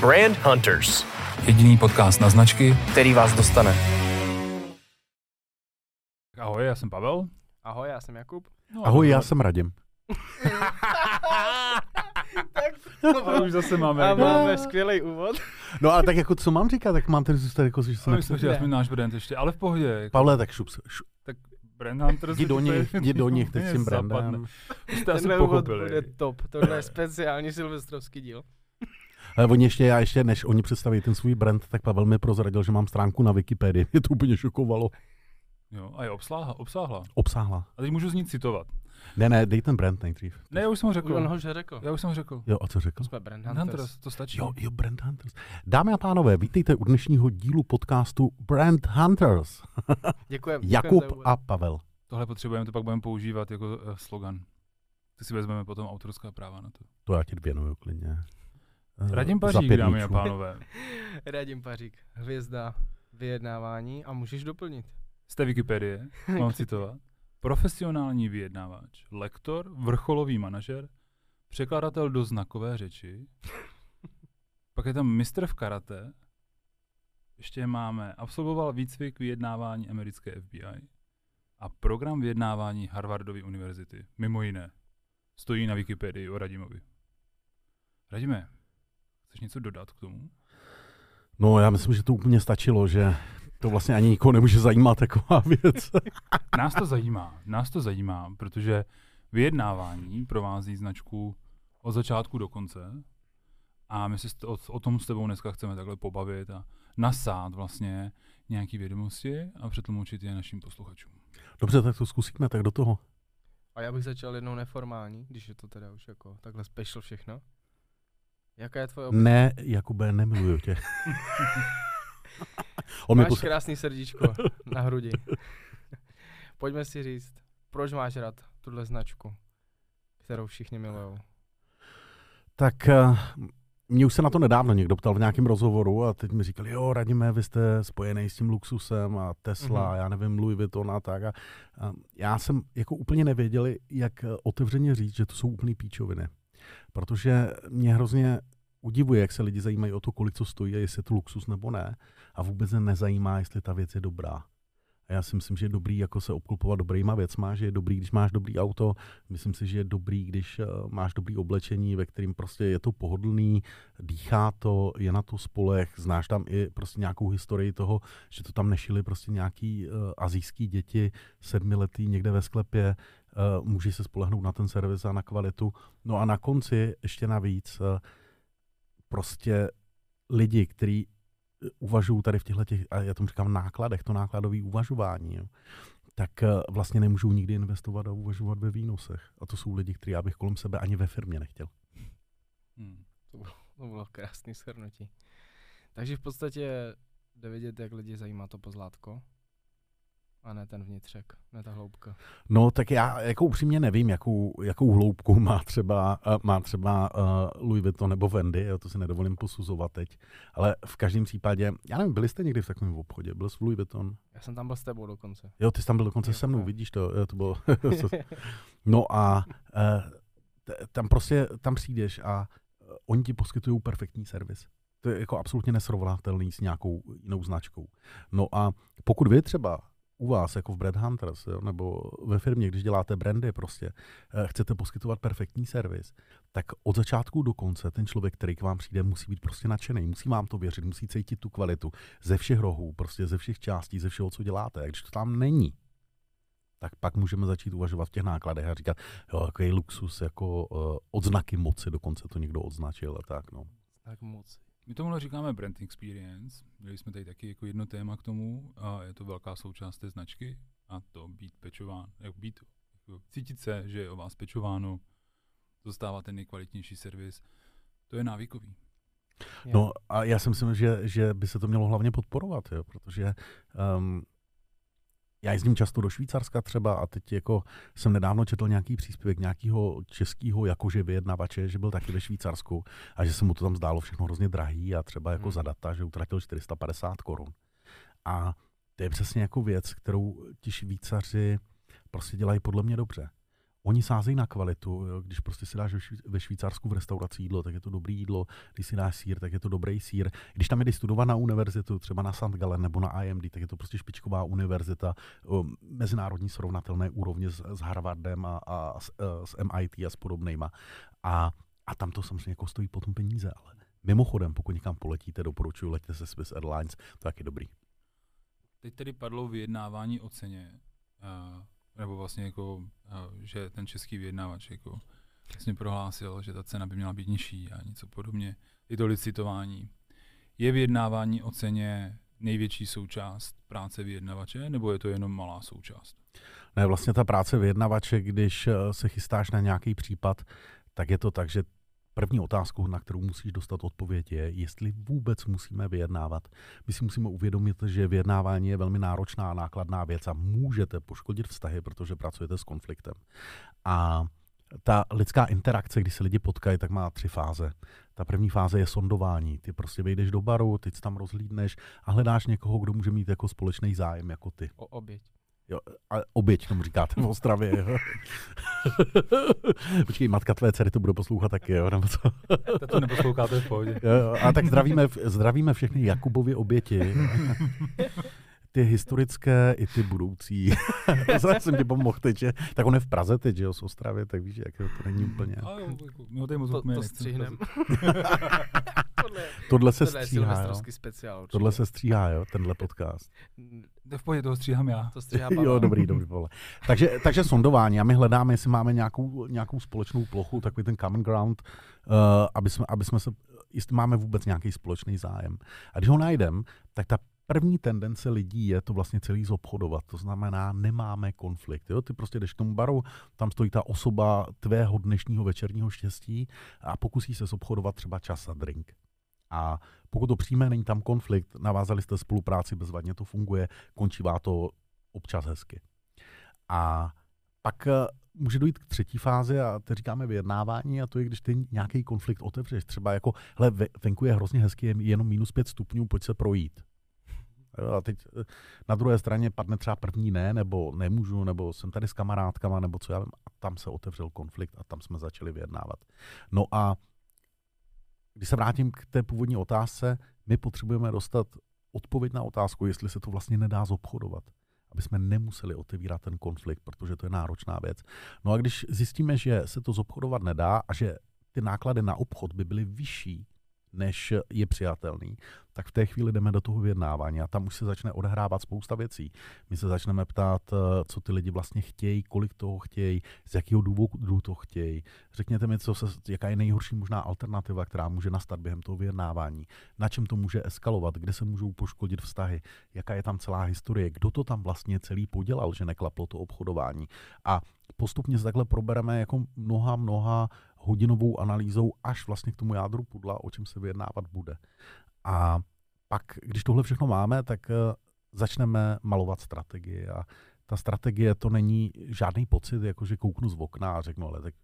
Brand Hunters. Jediný podcast na značky, který vás dostane. Ahoj, já jsem Pavel. Ahoj, já jsem Jakub. No, Ahoj, já jsem Radim. tak, no, už zase máme. A máme skvělý úvod. No a tak jako co mám říkat, tak mám tady zůstat jako, že jsem... No, jsme, že jsme náš brand ještě, ale v pohodě. Jako... Pavle, tak šup, šup. Tak Brand Hunter Jdi do nich, jdi do nich teď s tím brandem. Jste asi pochopili. bude top, tohle je speciální silvestrovský díl. Ale oni ještě, já ještě, než oni představí ten svůj brand, tak Pavel mi prozradil, že mám stránku na Wikipedii. Mě to úplně šokovalo. Jo, a je obsáhla, obsáhla. Obsáhla. A teď můžu z ní citovat. Ne, ne, dej ten brand nejdřív. Ne, já už jsem ho řekl. On ho už řekl. Já už jsem ho řekl. Jo, a co řekl? Jsme Brand Hunters. Hunters. To stačí. Jo, jo, Brand Hunters. Dámy a pánové, vítejte u dnešního dílu podcastu Brand Hunters. Děkujeme. Jakub a Pavel. Tohle potřebujeme, to pak budeme používat jako uh, slogan. Ty si vezmeme potom autorská práva na to. To já ti věnuju klidně. Uh, Radim Pařík, dámy a pánové. Radim Pařík, hvězda vyjednávání a můžeš doplnit. Z té Wikipedie, mám citovat. Profesionální vyjednávač, lektor, vrcholový manažer, překladatel do znakové řeči, pak je tam mistr v karate, ještě máme, absolvoval výcvik vyjednávání americké FBI, a program vyjednávání Harvardovy univerzity, mimo jiné, stojí na Wikipedii o Radimovi. Radime, chceš něco dodat k tomu? No, já myslím, že to úplně stačilo, že to vlastně ani nikoho nemůže zajímat taková věc. nás to zajímá, nás to zajímá, protože vyjednávání provází značku od začátku do konce a my si o, o tom s tebou dneska chceme takhle pobavit a nasát vlastně nějaké vědomosti a přetlumočit je našim posluchačům. Dobře, tak to zkusíme, tak do toho. A já bych začal jednou neformální, když je to teda už jako takhle special všechno. Jaká je tvoje oblíbená? Ne, Jakube, nemiluju tě. On máš pos... krásný srdíčko na hrudi. Pojďme si říct, proč máš rád tuhle značku, kterou všichni milujou? Tak uh, mě už se na to nedávno někdo ptal v nějakém rozhovoru a teď mi říkali, jo, radíme, vy jste spojený s tím luxusem a Tesla, mm-hmm. já nevím, Louis Vuitton a tak. A, a já jsem jako úplně nevěděl, jak otevřeně říct, že to jsou úplný píčoviny. Protože mě hrozně udivuje, jak se lidi zajímají o to, kolik co stojí a jestli je to luxus nebo ne. A vůbec se nezajímá, jestli ta věc je dobrá. A já si myslím, že je dobrý jako se obklopovat dobrýma věcma, že je dobrý, když máš dobrý auto. Myslím si, že je dobrý, když uh, máš dobrý oblečení, ve kterým prostě je to pohodlný, dýchá to, je na to spolech, znáš tam i prostě nějakou historii toho, že to tam nešili prostě nějaký uh, azijský děti, sedmiletý někde ve sklepě, uh, můžeš se spolehnout na ten servis a na kvalitu. No a na konci ještě navíc uh, prostě lidi, kteří uvažují tady v těchto těch, a já tomu říkám nákladech, to nákladové uvažování, jo, tak eh, vlastně nemůžou nikdy investovat a uvažovat ve výnosech. A to jsou lidi, kteří já bych kolem sebe ani ve firmě nechtěl. Hmm. To, bylo, to bylo krásný shrnutí. Takže v podstatě jde vidět, jak lidi zajímá to pozlátko a ne ten vnitřek, ne ta hloubka. No tak já jako upřímně nevím, jakou, jakou hloubku má třeba, uh, má třeba uh, Louis Vuitton nebo Wendy, to si nedovolím posuzovat teď, ale v každém případě, já nevím, byli jste někdy v takovém obchodě, byl jsi v Louis Vuitton? Já jsem tam byl s tebou dokonce. Jo, ty jsi tam byl dokonce jo, se mnou, vidíš to, to bylo... no a uh, t- tam prostě, tam přijdeš a uh, oni ti poskytují perfektní servis. To je jako absolutně nesrovnatelný s nějakou jinou značkou. No a pokud vy třeba u vás, jako v Brand Hunters, jo, nebo ve firmě, když děláte brandy prostě, eh, chcete poskytovat perfektní servis, tak od začátku do konce ten člověk, který k vám přijde, musí být prostě nadšený, musí vám to věřit, musí cítit tu kvalitu ze všech rohů, prostě ze všech částí, ze všeho, co děláte. A když to tam není, tak pak můžeme začít uvažovat v těch nákladech a říkat, jo, jaký luxus, jako uh, odznaky moci, dokonce to někdo označil a tak, no. Tak moci. My tomu říkáme brand experience. Měli jsme tady taky jako jedno téma k tomu a je to velká součást té značky a to být pečován, jak být, jako cítit se, že je o vás pečováno, dostávat ten nejkvalitnější servis, to je návykový. No a já si myslím, že, že by se to mělo hlavně podporovat, jo, protože um, já jezdím často do Švýcarska třeba a teď jako jsem nedávno četl nějaký příspěvek nějakého českého jakože vyjednavače, že byl taky ve Švýcarsku a že se mu to tam zdálo všechno hrozně drahý a třeba jako hmm. za data, že utratil 450 korun. A to je přesně jako věc, kterou ti Švýcaři prostě dělají podle mě dobře. Oni sázejí na kvalitu, jo. když prostě si dáš ve, Švý- ve Švýcarsku v restauraci jídlo, tak je to dobrý jídlo, když si dáš sír, tak je to dobrý sír. Když tam jdeš studovat na univerzitu, třeba na St. Gallen nebo na IMD, tak je to prostě špičková univerzita, mezinárodní srovnatelné úrovně s, s Harvardem a, a s, e, s MIT a s podobnejma. A, a tam to samozřejmě jako stojí potom peníze, ale mimochodem, pokud někam poletíte, doporučuji, leďte se Swiss Airlines, to je taky dobrý. Teď tedy padlo vyjednávání o ceně, uh, nebo vlastně jako, uh, že ten český vyjednávač jako vlastně prohlásil, že ta cena by měla být nižší a něco podobně. Je to licitování. Je vyjednávání o ceně největší součást práce vyjednavače, nebo je to jenom malá součást? Ne, vlastně ta práce vyjednavače, když eh, se chystáš na nějaký případ, tak je to tak, že první otázku, na kterou musíš dostat odpověď, je, jestli vůbec musíme vyjednávat. My si musíme uvědomit, že vyjednávání je velmi náročná a nákladná věc a můžete poškodit vztahy, protože pracujete s konfliktem. A ta lidská interakce, když se lidi potkají, tak má tři fáze. Ta první fáze je sondování. Ty prostě vejdeš do baru, se tam rozhlídneš a hledáš někoho, kdo může mít jako společný zájem jako ty. O oběť. Jo, a oběť tomu říkáte v Ostravě. Jo. Počkej, matka tvé dcery to bude poslouchat taky, jo? Nebo co? To neposloucháte v pohodě. Jo, jo. A tak zdravíme, zdravíme všechny Jakubovy oběti. Ty historické i ty budoucí. Zase jsem ti pomohl teď, že? Tak on je v Praze teď, že jo, z Ostravy, tak víš, jak to není úplně. A jo, my ho tady moc To, to nechceme střihnem. Tohle se Tohle je stříhá, jo. speciál určitě. Tohle se stříhá, jo, tenhle podcast. To v pohodě, toho stříhám já. To stříhá jo, dobrý, dobrý, vole. Takže, takže sondování a my hledáme, jestli máme nějakou, nějakou společnou plochu, takový ten common ground, uh, aby, jsme, aby jsme se, jestli máme vůbec nějaký společný zájem. A když ho najdeme, tak ta první tendence lidí je to vlastně celý zobchodovat. To znamená, nemáme konflikt. Jo? Ty prostě jdeš k tomu baru, tam stojí ta osoba tvého dnešního večerního štěstí a pokusí se zobchodovat třeba čas a drink. A pokud to přijme, není tam konflikt, navázali jste spolupráci, bezvadně to funguje, končívá to občas hezky. A pak eh, může dojít k třetí fázi a to říkáme vyjednávání a to je, když ty nějaký konflikt otevřeš. Třeba jako, hele, ve- venku je hrozně hezky, je jenom minus pět stupňů, pojď se projít. Jo, a teď eh, na druhé straně padne třeba první ne, nebo nemůžu, nebo jsem tady s kamarádkama, nebo co já vím. A tam se otevřel konflikt a tam jsme začali vyjednávat. No a když se vrátím k té původní otázce, my potřebujeme dostat odpověď na otázku, jestli se to vlastně nedá zobchodovat. Aby jsme nemuseli otevírat ten konflikt, protože to je náročná věc. No a když zjistíme, že se to zobchodovat nedá a že ty náklady na obchod by byly vyšší, než je přijatelný, tak v té chvíli jdeme do toho vyjednávání a tam už se začne odehrávat spousta věcí. My se začneme ptát, eh, co ty lidi vlastně chtějí, kolik toho chtějí, z jakého důvodu to chtějí. Řekněte mi, co se, jaká je nejhorší možná alternativa, která může nastat během toho vyjednávání, na čem to může eskalovat, kde se můžou poškodit vztahy, jaká je tam celá historie, kdo to tam vlastně celý podělal, že neklaplo to obchodování. A postupně se takhle probereme jako mnoha, mnoha hodinovou analýzou až vlastně k tomu jádru pudla, o čem se vyjednávat bude. A pak, když tohle všechno máme, tak eh, začneme malovat strategii. A ta strategie to není žádný pocit, jako že kouknu z okna a řeknu, ale tak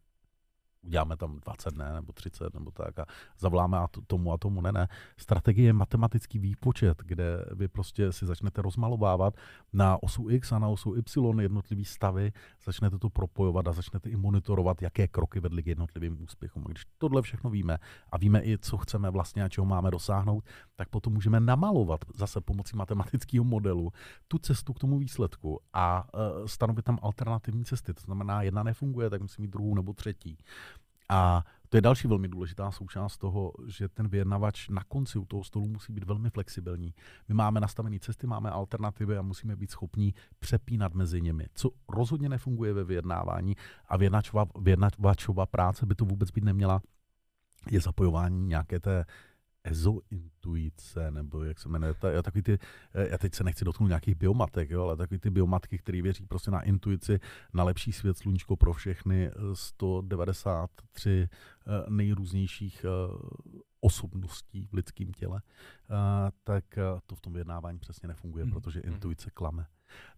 uděláme tam 20 dne nebo 30 nebo tak a zavoláme a to, tomu a tomu ne, ne. Strategie je matematický výpočet, kde vy prostě si začnete rozmalovávat na osu X a na osu Y jednotlivý stavy, začnete to propojovat a začnete i monitorovat, jaké kroky vedly k jednotlivým úspěchům. A když tohle všechno víme a víme i, co chceme vlastně a čeho máme dosáhnout, tak potom můžeme namalovat zase pomocí matematického modelu tu cestu k tomu výsledku a uh, stanovit tam alternativní cesty. To znamená, jedna nefunguje, tak musí mít druhou nebo třetí. A to je další velmi důležitá součást toho, že ten vyjednavač na konci u toho stolu musí být velmi flexibilní. My máme nastavené cesty, máme alternativy a musíme být schopní přepínat mezi nimi. Co rozhodně nefunguje ve vyjednávání a vyjednavačova, vyjednavačova práce by to vůbec být neměla, je zapojování nějaké té ezointuice, nebo jak se jmenuje, ta, takový ty, eh, já teď se nechci dotknout nějakých biomatek, jo, ale takový ty biomatky, které věří prostě na intuici, na lepší svět, sluníčko pro všechny, eh, 193 eh, nejrůznějších osobností v lidském těle, tak to v tom vyjednávání přesně nefunguje, Mhm, protože mhm. intuice klame.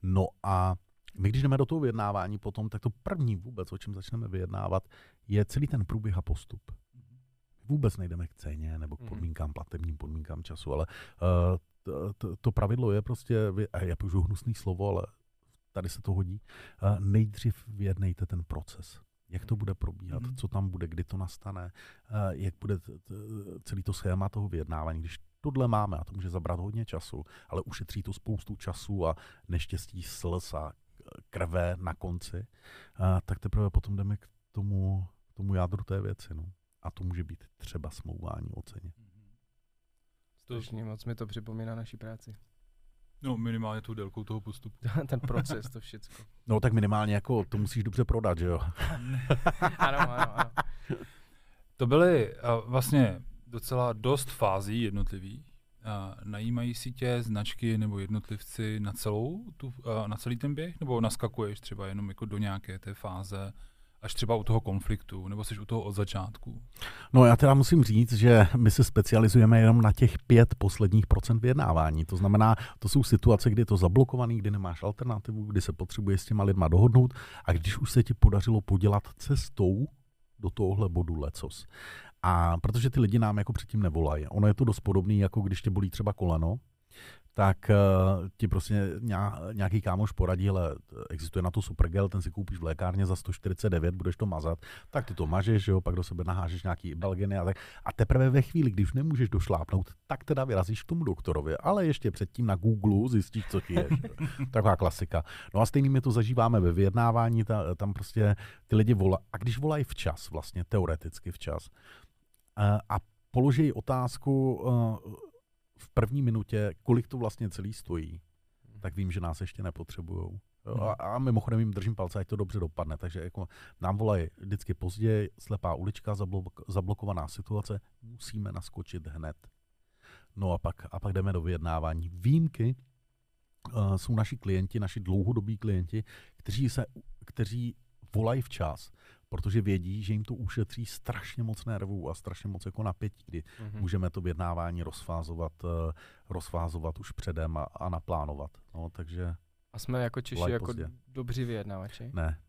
No a my, když jdeme do toho vyjednávání potom, tak to první vůbec, o čem začneme vyjednávat, je celý ten průběh a postup vůbec nejdeme k ceně nebo k Mhm. podmínkám, platebním podmínkám času, ale uh, to, to, to pravidlo je prostě, a já použiju hnusný slovo, ale tady se to hodí. Uh, nejdřív vyjednejte ten proces. Jak to bude probíhat, Mhm. co tam bude, kdy to nastane, uh, jak bude celý to schéma toho vyjednávání. Když tohle máme, a to může zabrat hodně času, ale ušetří to spoustu času a neštěstí slz a krve na konci, uh, tak teprve potom jdeme k tomu, k tomu jádru té věci. No. A to může být třeba smlouvání o ceně. To, Strašně moc mi to připomíná naší práci. no minimálně tou délkou toho postupu. Ten proces, to všecko. No tak minimálně jako to musíš dobře prodat, že jo? Ano, ano, ano. To byly uh, vlastně docela dost fází jednotlivých. Uh, najímají si tě značky nebo jednotlivci na celou tu, uh, na celý ten běh, nebo naskakuješ třeba jenom jako do nějaké té fáze, až třeba u toho konfliktu, nebo jsi u toho od začátku? No já teda musím říct, že my se specializujeme jenom na těch pět posledních procent vyjednávání. To znamená, to jsou situace, kdy je to zablokovaný, kdy nemáš alternativu, kdy se potřebuje s těma lidma dohodnout a když už se ti podařilo podělat cestou do tohohle bodu lecos. A protože ty lidi nám jako předtím nevolají. Ono je to dost podobný, jako když tě bolí třeba koleno, tak uh, ti prostě ně- nějaký kámoš poradí, ale existuje na to supergel, ten si koupíš v lékárně za 149, budeš to mazat, tak ty to mažeš, jo, pak do sebe nahážeš nějaký balgeny a tak. A teprve ve chvíli, když nemůžeš došlápnout, tak teda vyrazíš k tomu doktorovi, ale ještě předtím na Google zjistíš, co ti je. Taková klasika. No a stejně my to zažíváme ve vyjednávání, ta, tam prostě ty lidi volají, a když volají včas, vlastně teoreticky včas, a, a položí otázku uh, v první minutě, kolik to vlastně celý stojí, tak vím, že nás ještě nepotřebujou. Jo, A, a mimochodem jim držím palce, ať to dobře dopadne. Takže jako nám volají vždycky později, slepá ulička, zablok, zablokovaná situace, musíme naskočit hned. No a pak, a pak jdeme do vyjednávání. Výjimky uh, jsou naši klienti, naši dlouhodobí klienti, kteří, se, kteří volají včas, protože vědí, že jim to ušetří strašně moc nervů a strašně moc jako napětí, kdy Mhm. můžeme to vyjednávání rozfázovat, eh, rozfázovat už předem a, a naplánovat. No, takže A jsme jako Češi jako dobří vyjednavači? ne.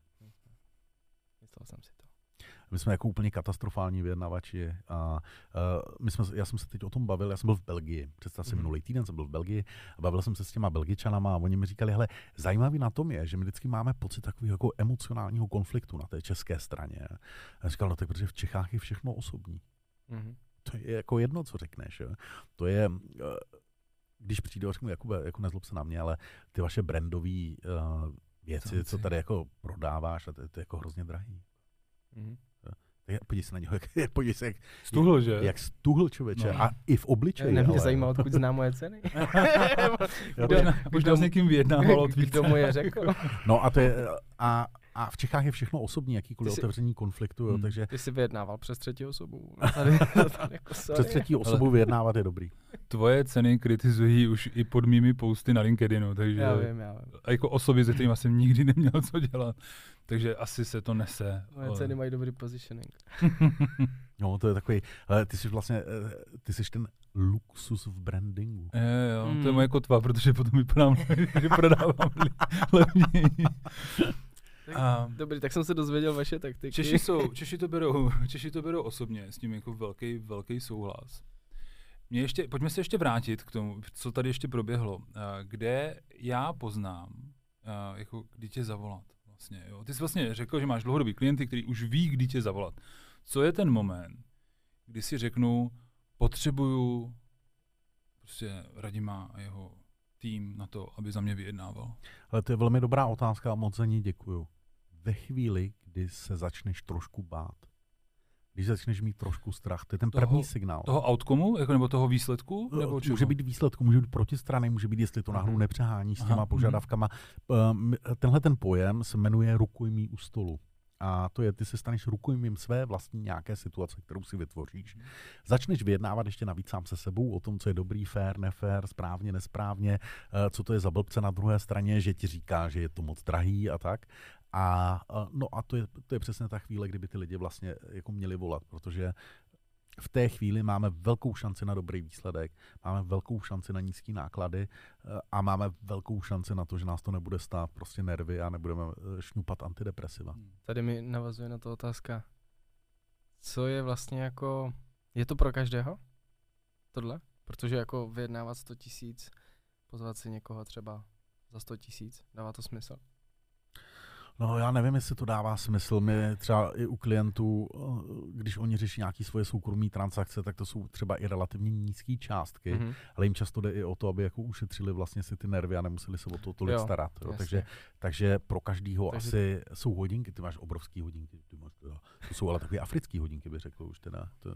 Myslel jsem si to. My jsme jako úplně katastrofální vyjednavači. A, uh, my jsme, já jsem se teď o tom bavil, já jsem byl v Belgii. Představ si, Mhm. minulý týden jsem byl v Belgii a bavil jsem se s těma Belgičanama a oni mi říkali, hele, zajímavý na tom je, že my vždycky máme pocit takového jako emocionálního konfliktu na té české straně. A já říkal, no tak protože v Čechách je všechno osobní. Mhm. to je jako jedno, co řekneš. Jo. To je, eh, když přijde řeknu, Jakube, jako nezlob se na mě, ale ty vaše brandové uh, věci, Co tady jako prodáváš, a to, to je jako hrozně drahý. Mhm. Podívej se na něho, jak, podívej se, jak, Stuhl, že? jak stuhl člověče. No. A i v obličeji. Ne, mě ale- zajímá, odkud zná moje ceny. Kdo, Kdo- možná s někým vyjednával Kdo mu je řekl? No a to je, a, a v Čechách je všechno osobní, jakýkoliv jsi- otevření konfliktu, jo, Hmm. takže Ty jsi vyjednával přes třetí osobu. Tady, tady jako přes třetí osobu vyjednávat je dobrý. Tvoje ceny kritizují už i pod mými posty na LinkedInu, takže Já vím, já vím. a jako osoby, se kterými jsem nikdy neměl co dělat. Takže asi se to nese. Moje ceny mají dobrý positioning. No, to je takový, ale ty jsi vlastně, eh, ty jsi ten luxus v brandingu. Je, jo, to je Mm. moje kotva, protože potom vypadám, že prodávám levněji. A Dobrý, tak jsem se dozvěděl vaše taktiky. Češi, jsou, Češi, to berou, Češi to berou osobně, s tím jako velký, velký souhlas. Mě ještě, pojďme se ještě vrátit k tomu, co tady ještě proběhlo. A Kde já poznám, a jako kdy tě zavolat. Vlastně, jo. Ty jsi vlastně řekl, že máš dlouhodobý klienty, který už ví, kdy tě zavolat. Co je ten moment, kdy si řeknu, potřebuju prostě Radima a jeho tým na to, aby za mě vyjednával. Ale to je velmi dobrá otázka a moc za ní děkuju. Ve chvíli, kdy se začneš trošku bát, když začneš mít trošku strach, to je ten Toho- první signál. Toho outcomu, jako, nebo toho výsledku? Nebo čeho? může být výsledku, může být protistrany, může být, jestli to náhodou Mhm. nepřehání s Aha, těma mhm. požadavkama. Um, tenhle ten pojem se jmenuje rukojmí u stolu. A to je, ty se staneš rukojmím své vlastní nějaké situace, kterou si vytvoříš. Začneš vyjednávat ještě navíc sám se sebou o tom, co je dobrý, fair, nefér, správně, nesprávně, eh, co to je za blbce na druhé straně, že ti říká, že je to moc drahý a tak. A eh, no a to je, to je přesně ta chvíle, kdyby ty lidi vlastně jako měli volat, protože v té chvíli máme velkou šanci na dobrý výsledek, máme velkou šanci na nízké náklady eh, a máme velkou šanci na to, že nás to nebude stát prostě nervy a nebudeme eh, šňupat antidepresiva. Tady mi navazuje na to otázka. Co je vlastně jako... Je to pro každého? Tohle? Protože jako vyjednávat 100 tisíc, pozvat si někoho třeba za 100 tisíc, dává to smysl? No já nevím, jestli to dává smysl. My třeba i u klientů, eh, když oni řeší nějaké svoje soukromé transakce, tak to jsou třeba i relativně nízké částky, mm-hmm. ale jim často jde i o to, aby jako ušetřili vlastně si ty nervy a nemuseli se o to tolik Jo, starat. Jo. jasně. Takže, takže pro každýho Takže- asi jsou hodinky, ty máš obrovský hodinky, ty máš, to jsou ale takové africké hodinky, bych řekl už teda. To,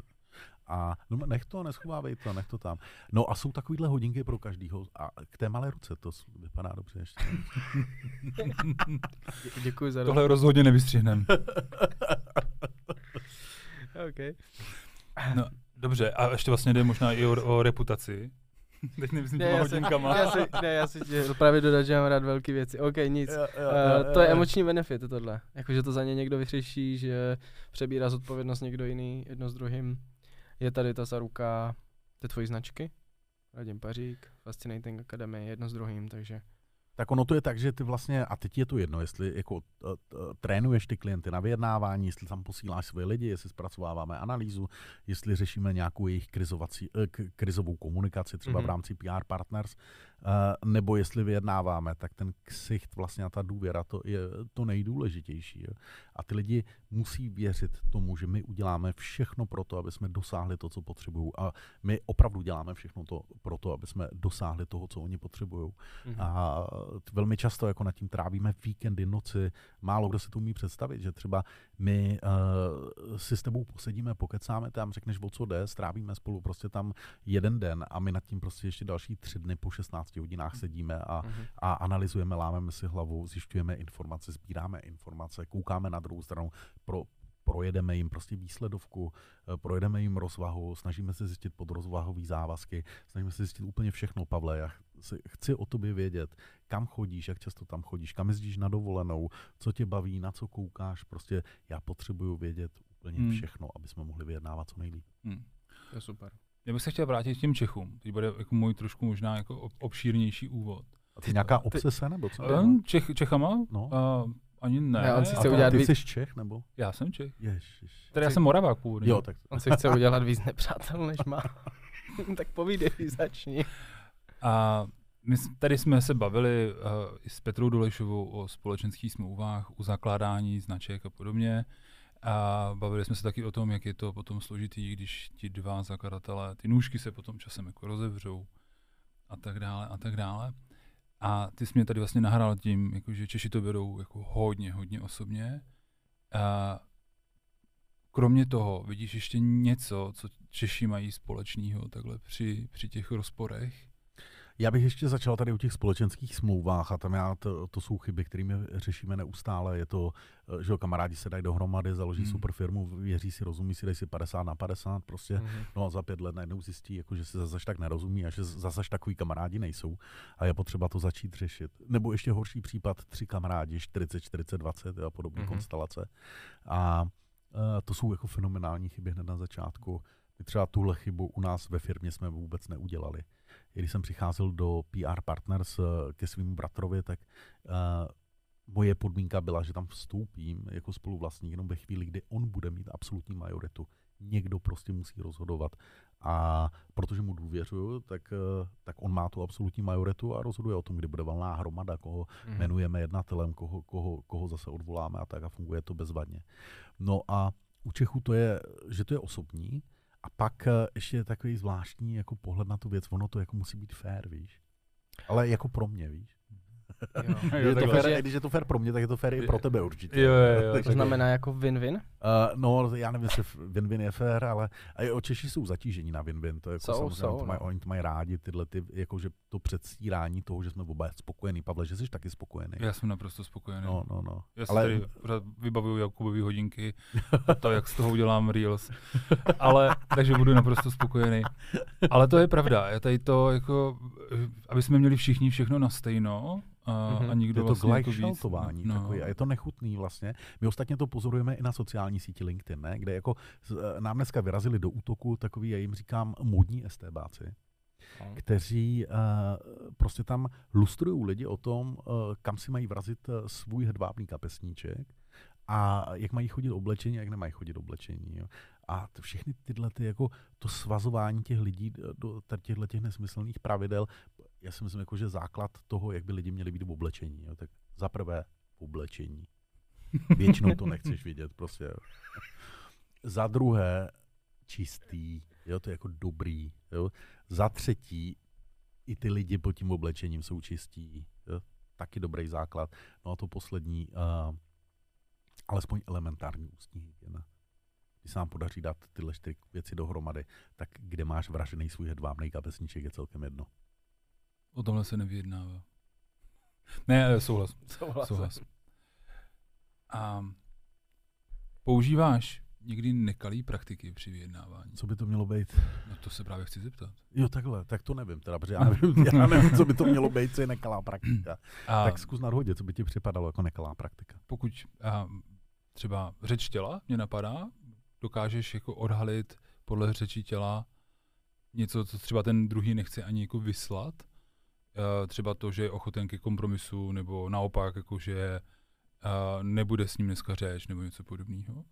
a no, nech to, neschovávej to, nech to tam. No a jsou takovýhle hodinky pro každýho. A k té malé ruce to vypadá dobře ještě. Dě- Děkuji za Tohle rozhodně nevystřihnem. Okay. No, dobře, a ještě vlastně jde možná i o, o reputaci. Teď nemyslím Ne, těma já, se, hodinkama. já, si, ne, já si chtěl právě dodat, že mám rád velké věci. OK, nic. Jo, jo, Uh, to je emoční benefit, tohle. Jakože to za ně někdo vyřeší, že přebírá zodpovědnost někdo jiný, jedno s druhým. Je tady ta zaruka, ty tvojí značky, Radim Pařík, Fascinating Academy, jedno s druhým, takže Tak ono to je tak, že ty vlastně, a teď je to jedno, jestli jako uh, trénuješ ty klienty na vyjednávání, jestli tam posíláš svoje lidi, jestli zpracováváme analýzu, jestli řešíme nějakou jejich krizovací, uh, k- krizovou komunikaci, třeba mm-hmm. v Mhm. rámci PR Partners, nebo jestli vyjednáváme, tak ten ksicht vlastně a ta důvěra, to je to nejdůležitější. Jo. A ty lidi musí věřit tomu, že my uděláme všechno pro to, aby jsme dosáhli to, co potřebují. A my opravdu děláme všechno to pro to, aby jsme dosáhli toho, co oni potřebují. mhm. A velmi často jako nad tím trávíme víkendy, noci. Málo kdo si to umí představit, že třeba my uh, si s tebou posedíme, pokecáme, tam řekneš, o co jde, strávíme spolu prostě tam jeden den a my nad tím prostě ještě další tři dny po 16 hodinách sedíme a, Mhm. a analyzujeme, lámeme si hlavu, zjišťujeme informace, sbíráme informace, koukáme na druhou stranu, pro, projedeme jim prostě výsledovku, eh, projedeme jim rozvahu, snažíme se zjistit podrozvahový závazky, snažíme se zjistit úplně všechno, Pavle. Já chci, chci o tobě vědět, kam chodíš, jak často tam chodíš, kam jezdíš na dovolenou, co tě baví, na co koukáš. Prostě já potřebuju vědět úplně Hmm. všechno, aby jsme mohli vyjednávat co nejlíp. Hm. To je super. Já bych se chtěl vrátit k těm Čechům. Teď bude jako můj trošku možná jako ob- obšírnější úvod. A ty nějaká obsese nebo co? Um, Čech, Čechama? No. Uh, ani ne. Ne, on si chce ty- udělat ty víc- jsi Čech nebo? Já jsem Čech. Ježiš. Teda já jsem Moravák původně. Jo, tak On si chce udělat víc nepřátel, než má. tak povídej, začni. A my tady jsme se bavili uh, s Petrou Dolešovou o společenských smlouvách, o zakládání značek a podobně. A bavili jsme se taky o tom, jak je to potom složitý, když ti dva zakladatelé, ty nůžky se potom časem jako rozevřou a tak dále a tak dále. A ty jsi mě tady vlastně nahrál tím, jako, že Češi to berou jako hodně, hodně osobně. A kromě toho vidíš ještě něco, co Češi mají společného takhle při, při těch rozporech? Já bych ještě začal tady u těch společenských smlouvách a tam já to, to jsou chyby, kterými řešíme neustále. Je to, eh, že kamarádi se dají dohromady, založí Hmm. hmm. super firmu, věří si, rozumí si, dají si 50 na 50 prostě. Mhm. No a za pět let najednou zjistí, jako, že se zase tak nerozumí a že zase takový kamarádi nejsou a je potřeba to začít řešit. Nebo ještě horší případ, tři kamarádi, 40, 40, 20 a podobné mm-hmm. konstelace. A uh, to jsou jako fenomenální chyby hned na začátku. My třeba tuhle chybu u nás ve firmě jsme vůbec neudělali. Když jsem přicházel do PR Partners eh, ke svým bratrovi, tak uh, moje podmínka byla, že tam vstoupím jako spoluvlastník jenom ve chvíli, kdy on bude mít absolutní majoritu. Někdo prostě musí rozhodovat. A protože mu důvěřuju, tak, eh, tak on má tu absolutní majoritu a rozhoduje o tom, kdy bude valná hromada, koho Mhm. jmenujeme jednatelem, koho, koho, koho zase odvoláme a tak a funguje to bezvadně. No a u Čechů to je, že to je osobní a pak eh, ještě je takový zvláštní jako pohled na tu věc, ono to jako musí být fair, víš. Ale jako pro mě, víš. Jo. Je, to fair, když je to fair pro mě, tak je to fair i pro tebe určitě. Jo, jo, jo. Takže- To znamená jako win-win? Uh, no, já nevím, jestli win-win je fair, ale a jo, Češi jsou zatížení na win-win. To je jako Jsou, samozřejmě, jsou, to mají, no. oni to mají rádi, tyhle ty, jakože to předstírání toho, že jsme oba spokojení. Pavle, že jsi taky spokojený. Já jsem naprosto spokojený. No, no, no. Já si Ale- Ale... tady vybavuju Jakubový hodinky a to, jak z toho udělám reels. Ale, takže budu naprosto spokojený. Ale to je pravda. Já tady to jako, aby jsme měli všichni všechno na stejno a, Mhm. a nikdo je to vlastně jako víc. no. takový a je to nechutný vlastně. My ostatně to pozorujeme i na sociální síti LinkedIn, ne? kde jako eh, nám dneska vyrazili do útoku takový, já jim říkám, modní estébáci, No. kteří uh, prostě tam lustrují lidi o tom, uh, kam si mají vrazit svůj hedvábný kapesníček a jak mají chodit oblečení, jak nemají chodit oblečení. Jo. A t- všechny tyhle, ty, jako to svazování těch lidí do těchto těch nesmyslných pravidel, já si myslím, jako, že základ toho, jak by lidi měli být v oblečení. Jo. Tak za prvé oblečení. Většinou to nechceš vidět, prostě. Za druhé, čistý, jo, to je jako dobrý. Jo. Za třetí, i ty lidi pod tím oblečením jsou čistí. Jo. Taky dobrý základ. No a to poslední, uh, alespoň elementární ústní hygiena. Když se nám podaří dát tyhle čtyři věci dohromady, tak kde máš vražený svůj hedvábný kapesníček je celkem jedno. O tomhle se nevyjednává. Ne, eh, souhlas. Souhlas. souhlas. A používáš někdy nekalý praktiky při vyjednávání? Co by to mělo být? No to se právě chci zeptat. Jo, takhle, tak to nevím teda, protože já nevím, já nevím co by to mělo být, co je nekalá praktika. A Tak zkus nadhodit, co by ti připadalo jako nekalá praktika. pokud a, třeba řeč těla mě napadá, dokážeš jako odhalit podle řeči těla něco, co třeba ten druhý nechce ani jako vyslat, třeba to, že je ochoten ke kompromisu, nebo naopak, jako že a, nebude s ním dneska řeč, nebo něco podobného.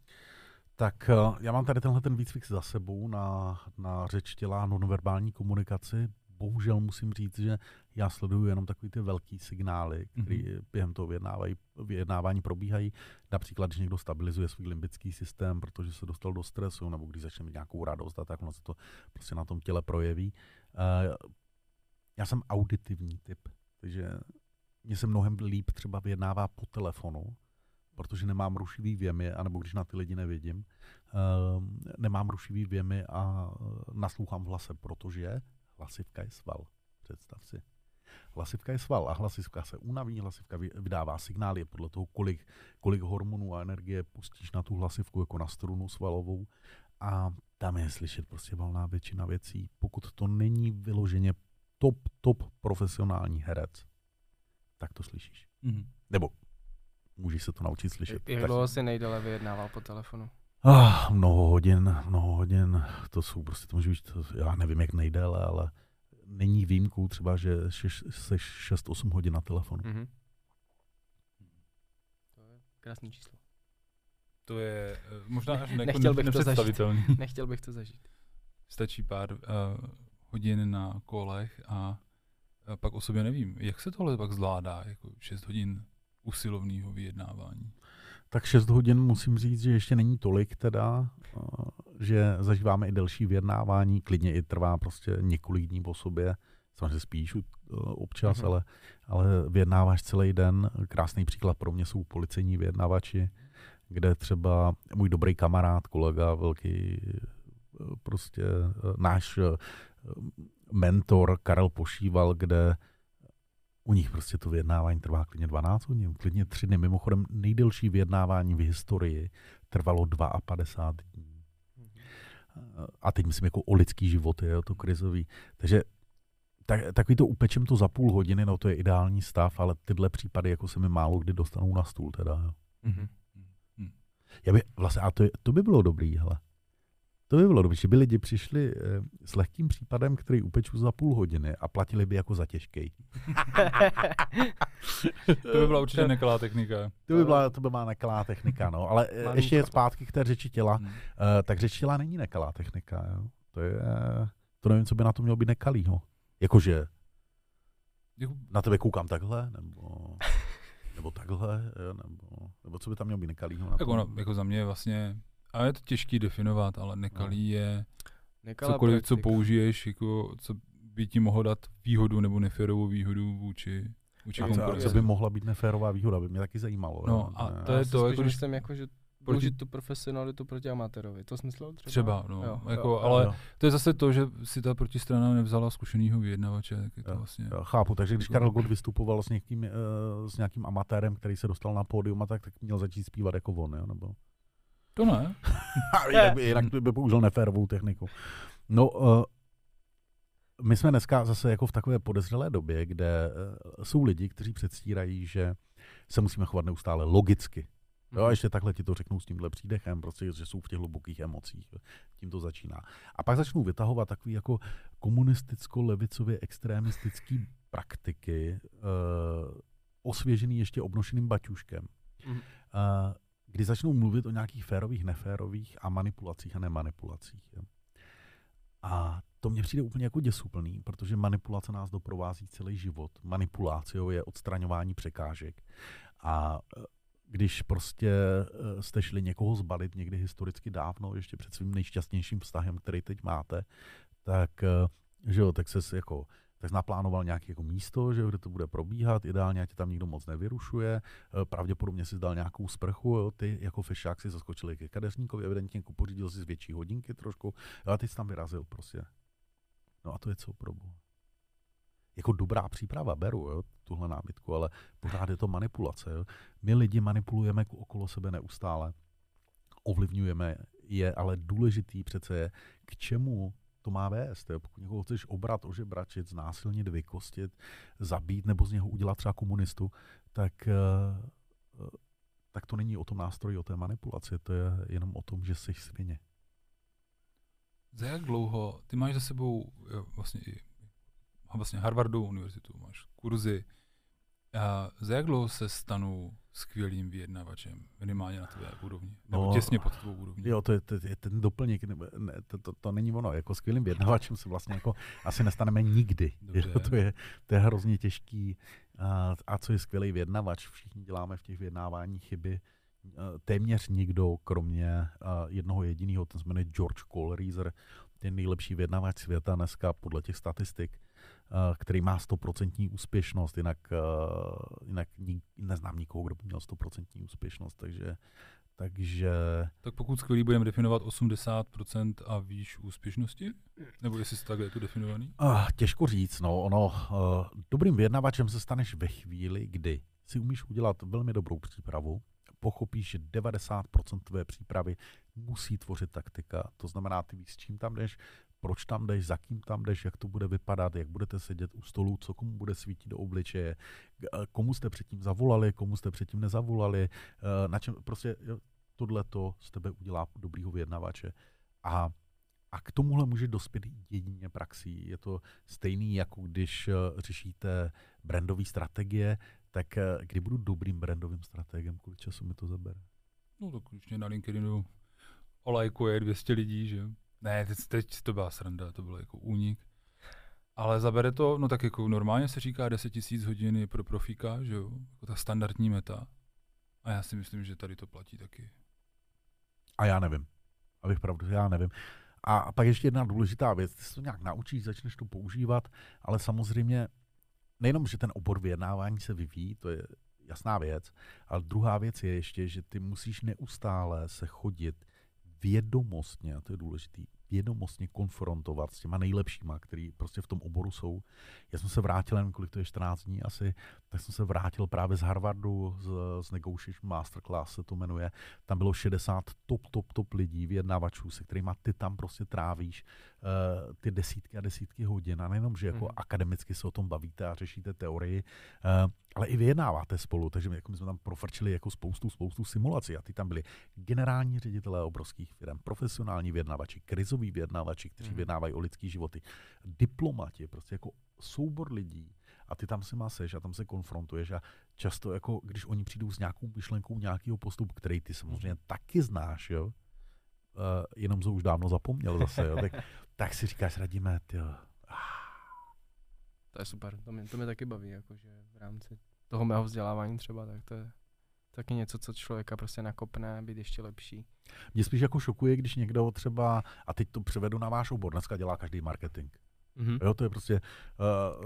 Tak eh, já mám tady tenhle ten výcvik za sebou na, na řeč těla, nonverbální komunikaci. Bohužel musím říct, že já sleduju jenom takový ty velký signály, které mm-hmm. během toho vyjednávají, vyjednávání probíhají. Například, když někdo stabilizuje svůj limbický systém, protože se dostal do stresu, nebo když začne mít nějakou radost a tak, ono se to prostě na tom těle projeví. Uh, já jsem auditivní typ, takže mě se mnohem líp třeba vyjednává po telefonu, protože nemám rušivý věmy, anebo když na ty lidi nevidím, uh, nemám rušivý věmy a uh, naslouchám v hlase, protože hlasivka je sval. Představ si. Hlasivka je sval a hlasivka se unaví, hlasivka vydává signály podle toho, kolik, kolik hormonů a energie pustíš na tu hlasivku jako na strunu svalovou a tam je slyšet prostě valná většina věcí. Pokud to není vyloženě top, top profesionální herec, tak to slyšíš. Mm-hmm. Nebo můžeš se to naučit slyšet. Jak dlouho si nejdéle vyjednával po telefonu? Ah, mnoho hodin, mnoho hodin, to jsou prostě, to může být, to, já nevím jak nejdéle, ale není výjimkou třeba, že seš 6-8 hodin na telefonu. Mhm. To je krásný číslo. To je eh, možná až jako Nechtěl bych to zažít. Nechtěl bych to zažít. Stačí pár uh, hodin na kolech a, pak o sobě nevím. Jak se tohle pak zvládá, jako 6 hodin usilovného vyjednávání? Tak 6 hodin musím říct, že ještě není tolik teda, že zažíváme i delší vyjednávání, klidně i trvá prostě několik dní po sobě, samozřejmě spíš eh, občas, Mhm. ale, ale vyjednáváš celý den. Krásný příklad pro mě jsou policejní vyjednavači, kde třeba můj dobrý kamarád, kolega, velký eh, prostě eh, náš mentor Karel Pošíval, kde u nich prostě to vyjednávání trvá klidně 12 hodin, klidně 3 dny. Mimochodem nejdelší vyjednávání v historii trvalo 52 dní. A teď myslím jako o lidský život, je to krizový. Takže tak, takový to upečem to za půl hodiny, no to je ideální stav, ale tyhle případy jako se mi málo kdy dostanou na stůl teda. Jo. Mhm. Já by, vlastně, a to, je, to by bylo dobrý, hele. To by bylo dobré, že by lidi přišli eh, s lehkým případem, který upeču za půl hodiny a platili by jako za těžký. To by byla určitě nekalá technika. To by byla, to by byla nekalá technika, no. Ale eh, Malý ještě je zpátky k té řeči těla. Hmm. Uh, tak řeč těla není nekalá technika, jo. To je, to nevím, co by na to mělo být nekalýho. Jakože Jako, na tebe koukám takhle, nebo, nebo takhle, jo, nebo, nebo co by tam mělo být nekalýho tom? ono, jako za mě vlastně, a je to těžký definovat, ale nekalý je Nekalá cokoliv, co praktika. použiješ, jako, co by ti mohlo dát výhodu nebo neférovou výhodu vůči, vůči A co, co by mohla být neférová výhoda, by mě taky zajímalo. No, jo. a Ne. to je to, jako když- myslím, jako, že proti- použít tu profesionalitu proti amatérovi. To smyslel třeba? Třeba, no, Jo, jako, jo, ale Jo, to je zase to, že si ta protistrana nevzala zkušenýho vyjednavače, tak je to Jo, vlastně... jo, chápu, takže když Karel Gott vystupoval s někým, uh, s nějakým amatérem, který se dostal na pódium, a tak, tak měl začít zpívat jako on, jo, nebo? To ne. jinak, by, jinak by použil neférovou techniku. No, uh, my jsme dneska zase jako v takové podezřelé době, kde uh, jsou lidi, kteří předstírají, že se musíme chovat neustále logicky. Jo, a ještě takhle ti to řeknou s tímhle přídechem, prostě, že jsou v těch hlubokých emocích. Tím to začíná. A pak začnou vytahovat takový jako komunisticko-levicově extremistický praktiky, uh, osvěžený ještě obnošeným baťuškem. Mhm. Uh, kdy začnou mluvit o nějakých férových, neférových a manipulacích a nemanipulacích. Jo. A to mně přijde úplně jako děsuplný, protože manipulace nás doprovází celý život. Manipuláciou je odstraňování překážek. A eh, když prostě uh, jste šli někoho zbalit někdy historicky dávno, ještě před svým nejšťastnějším vztahem, který teď máte, tak, uh, že jo, tak se jako tak naplánoval nějaké jako místo, že kde to bude probíhat, ideálně, ať tam nikdo moc nevyrušuje, eh, pravděpodobně si dal nějakou sprchu, jo, ty jako fešák si zaskočili ke kadeřníkovi, evidentně jako pořídil si z větší hodinky trošku, jo, a ty jsi tam vyrazil prostě. No a to je co pro Jako dobrá příprava, beru jo, tuhle námitku, ale pořád je to manipulace. Jo. My lidi manipulujeme okolo sebe neustále, ovlivňujeme je, ale důležitý přece je, k čemu to má vést. Jo? Pokud někoho chceš obrat, ožebračit, znásilnit, vykostit, zabít nebo z něho udělat třeba komunistu, tak, uh, tak to není o tom nástroji, o té manipulaci, to je jenom o tom, že jsi svině. Za jak dlouho, ty máš za sebou vlastně vlastně Harvardovou univerzitu, máš kurzy, a za jak dlouho se stanu skvělým vyjednavačem, minimálně na tvé úrovni, nebo no, těsně pod tvou úrovni. Jo, to je, to je ten doplněk, ne, to, to, to, není ono, jako skvělým vyjednavačem se vlastně jako asi nestaneme nikdy. Jo, to, je, to je hrozně těžký. A, a co je skvělý vyjednavač? Všichni děláme v těch vyjednávání chyby. Téměř nikdo, kromě jednoho jediného, ten se jmenuje George Colreiser, ten nejlepší vyjednavač světa dneska podle těch statistik který má stoprocentní úspěšnost, jinak, eh, jinak neznám nikoho, kdo by měl stoprocentní úspěšnost, takže takže... Tak pokud skvělý budeme definovat 80% a výš úspěšnosti? Nebo jestli takhle je to definovaný? Uh, těžko říct, no. Ono, uh, dobrým vyjednavačem se staneš ve chvíli, kdy si umíš udělat velmi dobrou přípravu, pochopíš, že 90% tvé přípravy musí tvořit taktika. To znamená, ty víš, s čím tam jdeš, proč tam jdeš, za kým tam jdeš, jak to bude vypadat, jak budete sedět u stolu, co komu bude svítit do obličeje, komu jste předtím zavolali, komu jste předtím nezavolali, eh, na čem prostě tohle to z tebe udělá dobrýho vyjednavače. A a k tomuhle může dospět jedině praxí. Je to stejný, jako když eh, řešíte brandové strategie, tak eh, kdy budu dobrým brandovým strategem, kolik času mi to zabere? No tak když mě na LinkedInu olajkuje 200 lidí, že ne, teď, teď to byla sranda, to byl jako únik. Ale zabere to, no tak jako normálně se říká 10 000 hodin pro profíka, že jo, jako ta standardní meta. A já si myslím, že tady to platí taky. A já nevím. Abych pravdu, já nevím. A pak ještě jedna důležitá věc, ty se to nějak naučíš, začneš to používat, ale samozřejmě nejenom, že ten obor vyjednávání se vyvíjí, to je jasná věc, ale druhá věc je ještě, že ty musíš neustále se chodit vědomostně, a to je důležitý, vědomostně konfrontovat s těma nejlepšíma, který prostě v tom oboru jsou. Já jsem se vrátil, nevím, kolik to je 14 dní asi, tak jsem se vrátil právě z Harvardu, z, z Negotiation Masterclass se to jmenuje. Tam bylo 60 top, top, top lidí, vyjednávačů, se kterými ty tam prostě trávíš ty desítky a desítky hodin. A nejenom, že jako mm. akademicky se o tom bavíte a řešíte teorii, uh, ale i vyjednáváte spolu, takže my, jako my jsme tam profrčili jako spoustu, spoustu simulací a ty tam byli generální ředitelé obrovských firm, profesionální vyjednávači, krizoví vyjednávači, kteří mm. vyjednávají o lidský životy, diplomati, prostě jako soubor lidí a ty tam se maseš a tam se konfrontuješ a často jako, když oni přijdou s nějakou myšlenkou nějakého postupu, který ty samozřejmě mm. taky znáš, jo, uh, jenom to už dávno zapomněl zase, jo, tak, tak si říkáš, radíme, ty To je super, to mě, to mě taky baví, jakože v rámci toho mého vzdělávání třeba, tak to je taky něco, co člověka prostě nakopne, být ještě lepší. Mě spíš jako šokuje, když někdo třeba, a teď to převedu na váš obor, dneska dělá každý marketing. Mm-hmm. Jo, to je prostě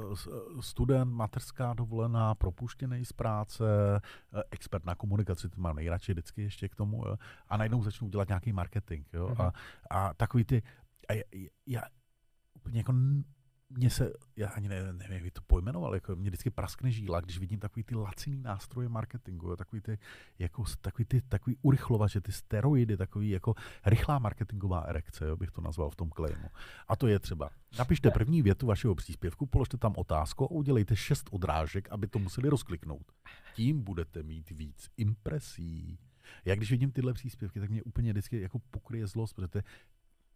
uh, student, materská dovolená, propuštěný z práce, uh, expert na komunikaci, to má nejradši vždycky ještě k tomu, jo, a najednou začnou dělat nějaký marketing. Jo, mm-hmm. a, a takový ty, a já, já úplně jako mně se, já ani ne, nevím, jak to pojmenoval, jako mě vždycky praskne žíla, když vidím takový ty laciný nástroje marketingu, jo, takový ty, jako, takový ty, takový urychlovače, ty steroidy, takový jako rychlá marketingová erekce, jo, bych to nazval v tom claimu. A to je třeba, napište první větu vašeho příspěvku, položte tam otázku a udělejte šest odrážek, aby to museli rozkliknout. Tím budete mít víc impresí. Já když vidím tyhle příspěvky, tak mě úplně vždycky jako pokryje zlost, protože to je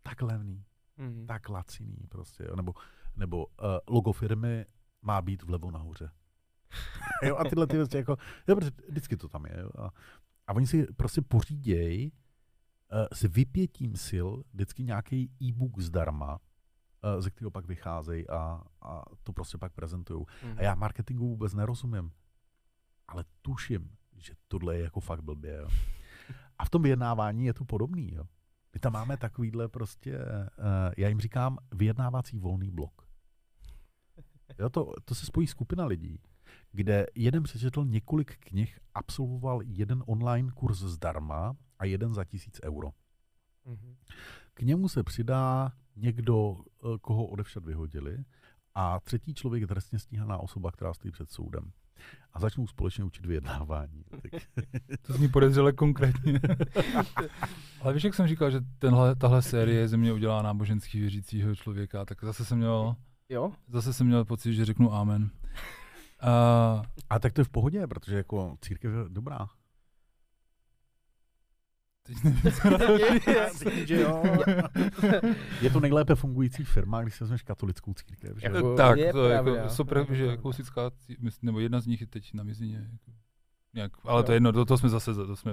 tak levný, mm. tak laciný prostě, jo. nebo nebo uh, logo firmy má být vlevo nahoře. jo, a tyhle ty věci jako, jo, vždycky to tam je. Jo, a, a oni si prostě pořídějí uh, s vypětím sil vždycky nějaký e-book zdarma, uh, ze kterého pak vycházejí a, a to prostě pak prezentují. Mm. A já marketingu vůbec nerozumím, ale tuším, že tohle je jako fakt blbě. Jo. A v tom vyjednávání je to podobný. Jo. My tam máme takovýhle prostě, uh, já jim říkám, vyjednávací volný blok. Jo, to, to se spojí skupina lidí, kde jeden přečetl několik knih, absolvoval jeden online kurz zdarma a jeden za tisíc euro. Mhm. K němu se přidá někdo, eh, koho odevšad vyhodili, a třetí člověk je trestně stíhaná osoba, která stojí před soudem. A začnou společně učit vyjednávání. Tak, To zní podezřele konkrétně. Ale víš, jak jsem říkal, že tenhle, tahle série ze mě udělá náboženský věřícího člověka, tak zase jsem měl, Jo? zase jsem měl pocit, že řeknu amen. A a tak to je v pohodě, protože jako církev je dobrá. Teď nevím, co na to říct. že jo. Je to nejlépe fungující firma, když se vezmeš katolickou církev. Že? Jako- jo? tak, je to je jako super, je to že jako sická, nebo jedna z nich je teď na mizině. Jako, nějak, ale to je jedno, to, to jsme zase to jsme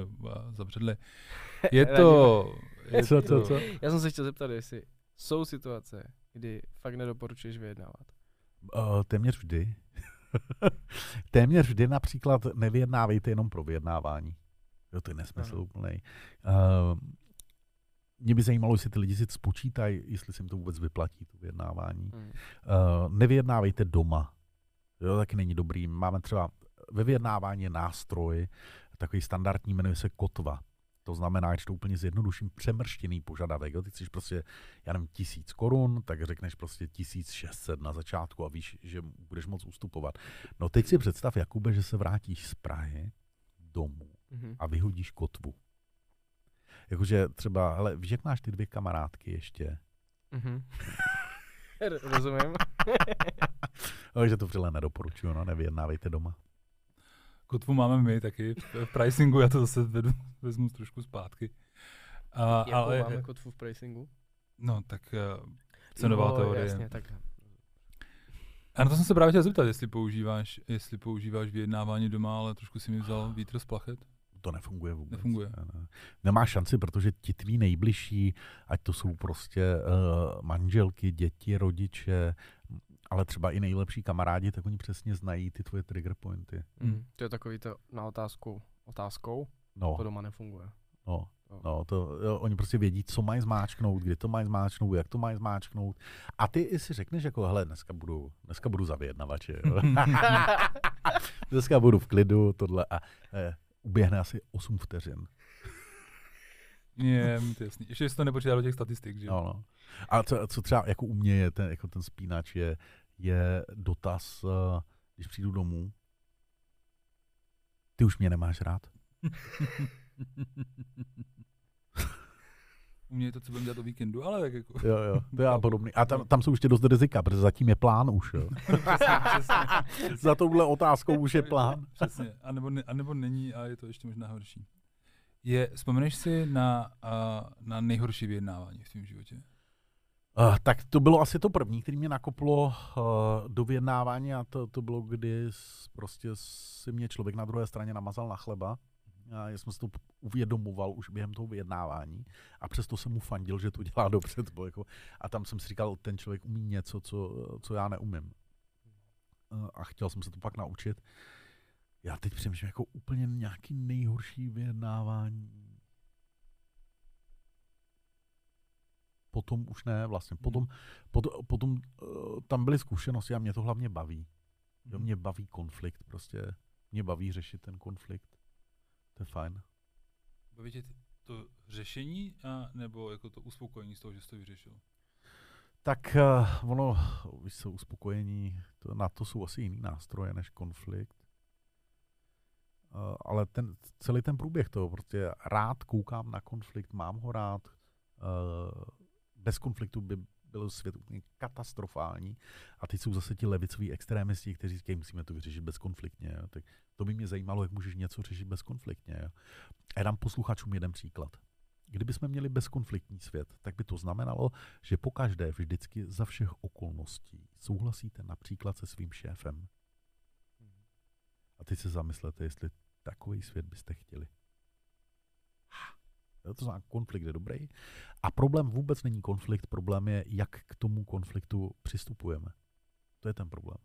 zabředli. Je to... Je Co, co, to- co? Já jsem se chtěl zeptat, jestli jsou situace, kdy fakt nedoporučuješ vyjednávat. Uh, téměř vždy. téměř vždy například nevyjednávejte jenom pro vyjednávání. Jo, to je nesmysl úplnej. Uh, mě by zajímalo, jestli ty lidi si spočítají, jestli se jim to vůbec vyplatí, to vyjednávání. Hmm. Uh, nevyjednávejte doma. Jo, taky není dobrý. Máme třeba ve vyjednávání je nástroj, takový standardní, jmenuje se kotva. To znamená, když to úplně zjednoduším, přemrštěný požadavek. Jo? Ty chceš prostě, já nevím, tisíc korun, tak řekneš prostě 1600 na začátku a víš, že budeš moc ustupovat. No teď si představ, Jakube, že se vrátíš z Prahy domů Mhm. a vyhodíš kotvu. Jakože třeba, hele, víš, jak máš ty dvě kamarádky ještě? Mhm. R- Rozumím. Takže to vřele nedoporučuju, no, nevyjednávejte doma. Kotvu máme my taky v, v pricingu, já to zase vedu, vezmu trošku zpátky. A, Jakou ale, máme kotvu v pricingu? no tak uh, cenová Jo, teorie. Jasně, tak. A na to jsem se právě chtěl zeptat, jestli používáš, jestli používáš vyjednávání doma, ale trošku si mi vzal vítr z plachet. To nefunguje vůbec. Nefunguje. Ne, ne. Nemá šanci, protože ti tví nejbližší, ať to jsou prostě uh, manželky, děti, rodiče, ale třeba i nejlepší kamarádi, tak oni přesně znají ty tvoje trigger pointy. Mm. To je takový to na otázku otázkou, No, to doma nefunguje. no, no to, jo, oni prostě vědí, co mají zmáčknout, kdy to mají zmáčknout, jak to mají zmáčknout. A ty si řekneš jako, hele, dneska budu, dneska budu za vyjednavače. Jo. dneska budu v klidu, tohle a eh, uběhne asi 8 vteřin. Je, to je jasný. Ještě jsi to nepočítal do těch statistik, že? No, no. A co, co třeba jako u mě je ten, jako ten spínač, je, je dotaz, uh, když přijdu domů, ty už mě nemáš rád? U mě je to, co budeme dělat o víkendu, ale tak jako... Jo, jo, to je podobný. A tam, tam jsou ještě dost rizika, protože zatím je plán už. Jo. přesně, přesně, přesně, Za touhle otázkou už je plán. Přesně. A nebo, ne, a nebo není a je to ještě možná horší. Je, vzpomeneš si na, uh, na nejhorší vyjednávání v tvém životě? Uh, tak to bylo asi to první, který mě nakoplo uh, do vyjednávání a to, to bylo, kdy prostě si mě člověk na druhé straně namazal na chleba. A já jsem si to uvědomoval už během toho vyjednávání a přesto jsem mu fandil, že to dělá dobře. To bylo jako, a tam jsem si říkal, ten člověk umí něco, co, co já neumím. Uh, a chtěl jsem se to pak naučit. Já teď přemýšlím jako úplně nějaký nejhorší vyjednávání. Potom už ne, vlastně. Potom, potom, potom uh, tam byly zkušenosti a mě to hlavně baví. Jo, mě baví konflikt prostě. Mě baví řešit ten konflikt. To je fajn. Baví tě to řešení, a, nebo jako to uspokojení z toho, že jsi to vyřešil? Tak uh, ono, víš co, uspokojení, to, na to jsou asi jiný nástroje než konflikt. Uh, ale ten, celý ten průběh toho, prostě rád koukám na konflikt, mám ho rád. Uh, bez konfliktu by byl svět úplně katastrofální. A teď jsou zase ti levicoví extrémisti, kteří říkají, musíme to vyřešit bezkonfliktně. Jo. Tak to by mě zajímalo, jak můžeš něco řešit bezkonfliktně. Jo. A dám posluchačům jeden příklad. Kdybychom měli bezkonfliktní svět, tak by to znamenalo, že pokaždé vždycky za všech okolností souhlasíte například se svým šéfem. A teď se zamyslete, jestli takový svět byste chtěli. Jo, To znamená, konflikt je dobrý. A problém vůbec není konflikt, problém je, jak k tomu konfliktu přistupujeme. To je ten problém.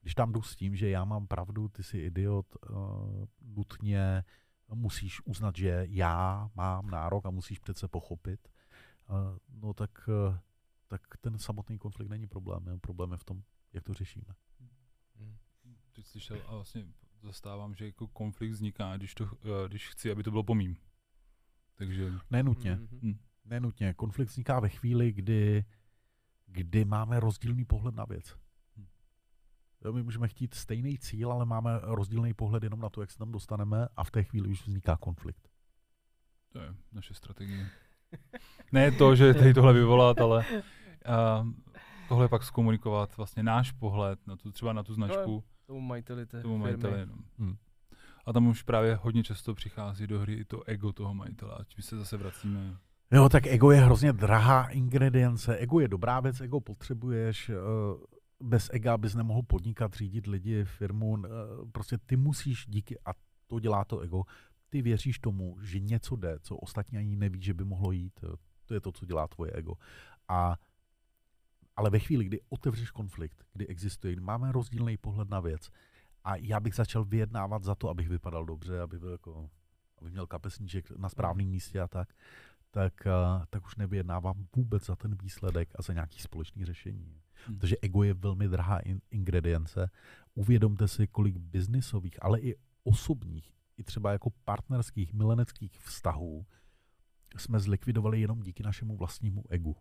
Když tam jdu s tím, že já mám pravdu, ty jsi idiot, uh, nutně musíš uznat, že já mám nárok a musíš přece pochopit, uh, no tak, uh, tak ten samotný konflikt není problém. Je. Problém je v tom, jak to řešíme. Teď slyšel a vlastně zastávám, že jako konflikt vzniká, když, to, když chci, aby to bylo po mým. Takže Nenutně. Mhm. hm, Nenutně. Konflikt vzniká ve chvíli, kdy, kdy máme rozdílný pohled na věc. Hm. Jo, my můžeme chtít stejný cíl, ale máme rozdílný pohled jenom na to, jak se tam dostaneme a v té chvíli už vzniká konflikt. to je naše strategie. ne to, že tady tohle vyvolat, ale uh, tohle pak zkomunikovat vlastně náš pohled na tu, třeba na tu značku, Tomu majiteli té tomu firmy. majiteli. No. Hm. A tam už právě hodně často přichází do hry i to ego toho majitele, ať my se zase vracíme. Jo, tak ego je hrozně drahá ingredience. Ego je dobrá věc, ego potřebuješ. eh, Bez ega bys nemohl podnikat, řídit lidi, firmu. eh, Prostě ty musíš díky, a to dělá to ego, ty věříš tomu, že něco jde, co ostatní ani neví, že by mohlo jít. jo. To je to, co dělá tvoje ego. A, ale ve chvíli, kdy otevřeš konflikt, kdy existuje, kdy máme rozdílný pohled na věc, a já bych začal vyjednávat za to, abych vypadal dobře, aby, byl jako, aby měl kapesníček na správném místě a tak, tak, uh, tak už nevyjednávám vůbec za ten výsledek a za nějaký společný řešení. Hm. Takže ego je velmi drahá in, ingredience. Uvědomte si, kolik biznisových, ale i osobních, i třeba jako partnerských, mileneckých vztahů jsme zlikvidovali jenom díky našemu vlastnímu egu.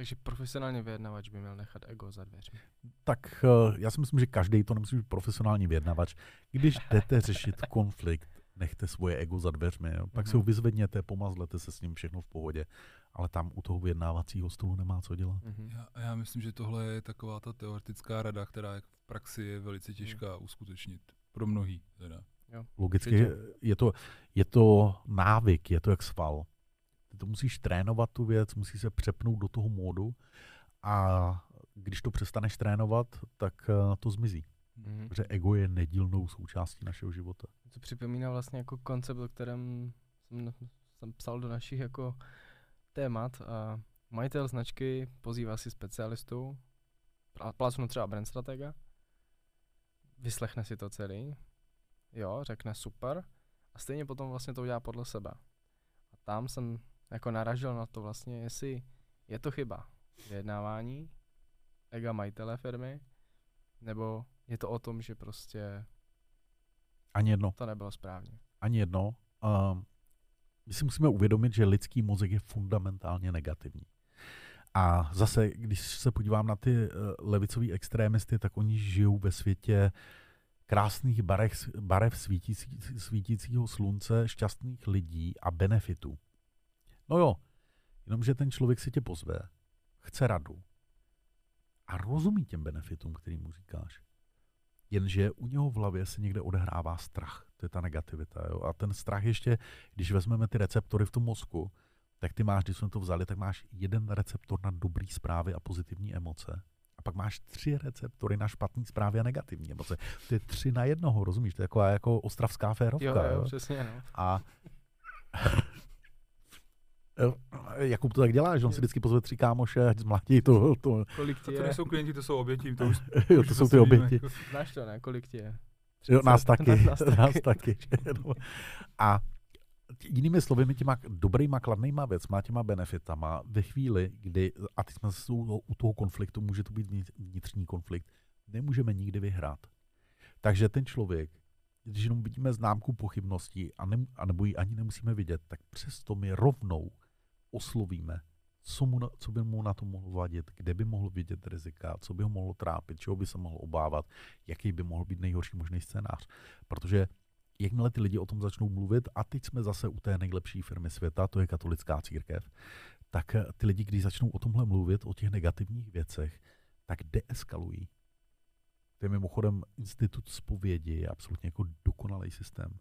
Takže profesionální vyjednavač by měl nechat ego za dveřmi. Tak uh, já si myslím, že každý to nemusí být profesionální vyjednavač. Když jdete řešit konflikt, nechte svoje ego za dveřmi. Jo. Pak Mhm. se ho vyzvedněte, pomazlete se s ním, všechno v pohodě. Ale tam u toho vyjednávacího stolu nemá co dělat. Mhm. Já, já myslím, že tohle je taková ta teoretická rada, která jak v praxi je velice těžká uskutečnit. Pro mnohý teda. Logicky Určitě. je to, je to návyk, je to jak sval. Ty to musíš trénovat tu věc, musíš se přepnout do toho módu a když to přestaneš trénovat, tak eh, to zmizí. Mhm. Protože ego je nedílnou součástí našeho života. To připomíná vlastně jako koncept, o kterém jsem, jsem psal do našich jako témat a majitel značky pozývá si specialistu, pl- plácnu třeba brand stratega, vyslechne si to celý, jo, řekne super a stejně potom vlastně to udělá podle sebe. A tam jsem jako naražil na to vlastně, jestli je to chyba vyjednávání, ega majitele firmy, nebo je to o tom, že prostě Ani jedno. to nebylo správně. Ani jedno. Um, my si musíme uvědomit, že lidský mozek je fundamentálně negativní. A zase, když se podívám na ty uh, levicový extrémisty, tak oni žijou ve světě krásných barev, barev svítící, svítícího slunce, šťastných lidí a benefitů. No jo, jenomže ten člověk si tě pozve, chce radu a rozumí těm benefitům, který mu říkáš. Jenže u něho v hlavě se někde odehrává strach. To je ta negativita. Jo? A ten strach ještě, když vezmeme ty receptory v tom mozku, tak ty máš, když jsme to vzali, tak máš jeden receptor na dobrý zprávy a pozitivní emoce. A pak máš tři receptory na špatné zprávy a negativní emoce. To je tři na jednoho, rozumíš? To je jako, jako ostravská férovka. Jo, jo, jo? přesně, no. A Jakub to tak dělá, že on si vždycky pozve tři kámoše, ať zmlátí to, to, Kolik A ti to nejsou klienti, to jsou oběti. To už, jo, už to jsou ty oběti. jako- Znáš to, ne? Kolik ti je? Jo, nás 30? taky, nás taky. nás taky. A jinými slovy, my těma dobrýma, kladnýma věcma, těma benefitama, ve chvíli, kdy, a teď jsme u toho konfliktu, může to být vnitř- vnitřní konflikt, nemůžeme nikdy vyhrát. Takže ten člověk, když jenom vidíme známku pochybností, a, ne, a nebo ji ani nemusíme vidět, tak přesto my rovnou oslovíme, co, mu na, co by mu na to mohlo vadit, kde by mohl vidět rizika, co by ho mohlo trápit, čeho by se mohl obávat, jaký by mohl být nejhorší možný scénář. Protože jakmile ty lidi o tom začnou mluvit, a teď jsme zase u té nejlepší firmy světa, to je katolická církev, tak eh, ty lidi, když začnou o tomhle mluvit, o těch negativních věcech, tak deeskalují. To je mimochodem institut zpovědi, je absolutně jako dokonalý systém.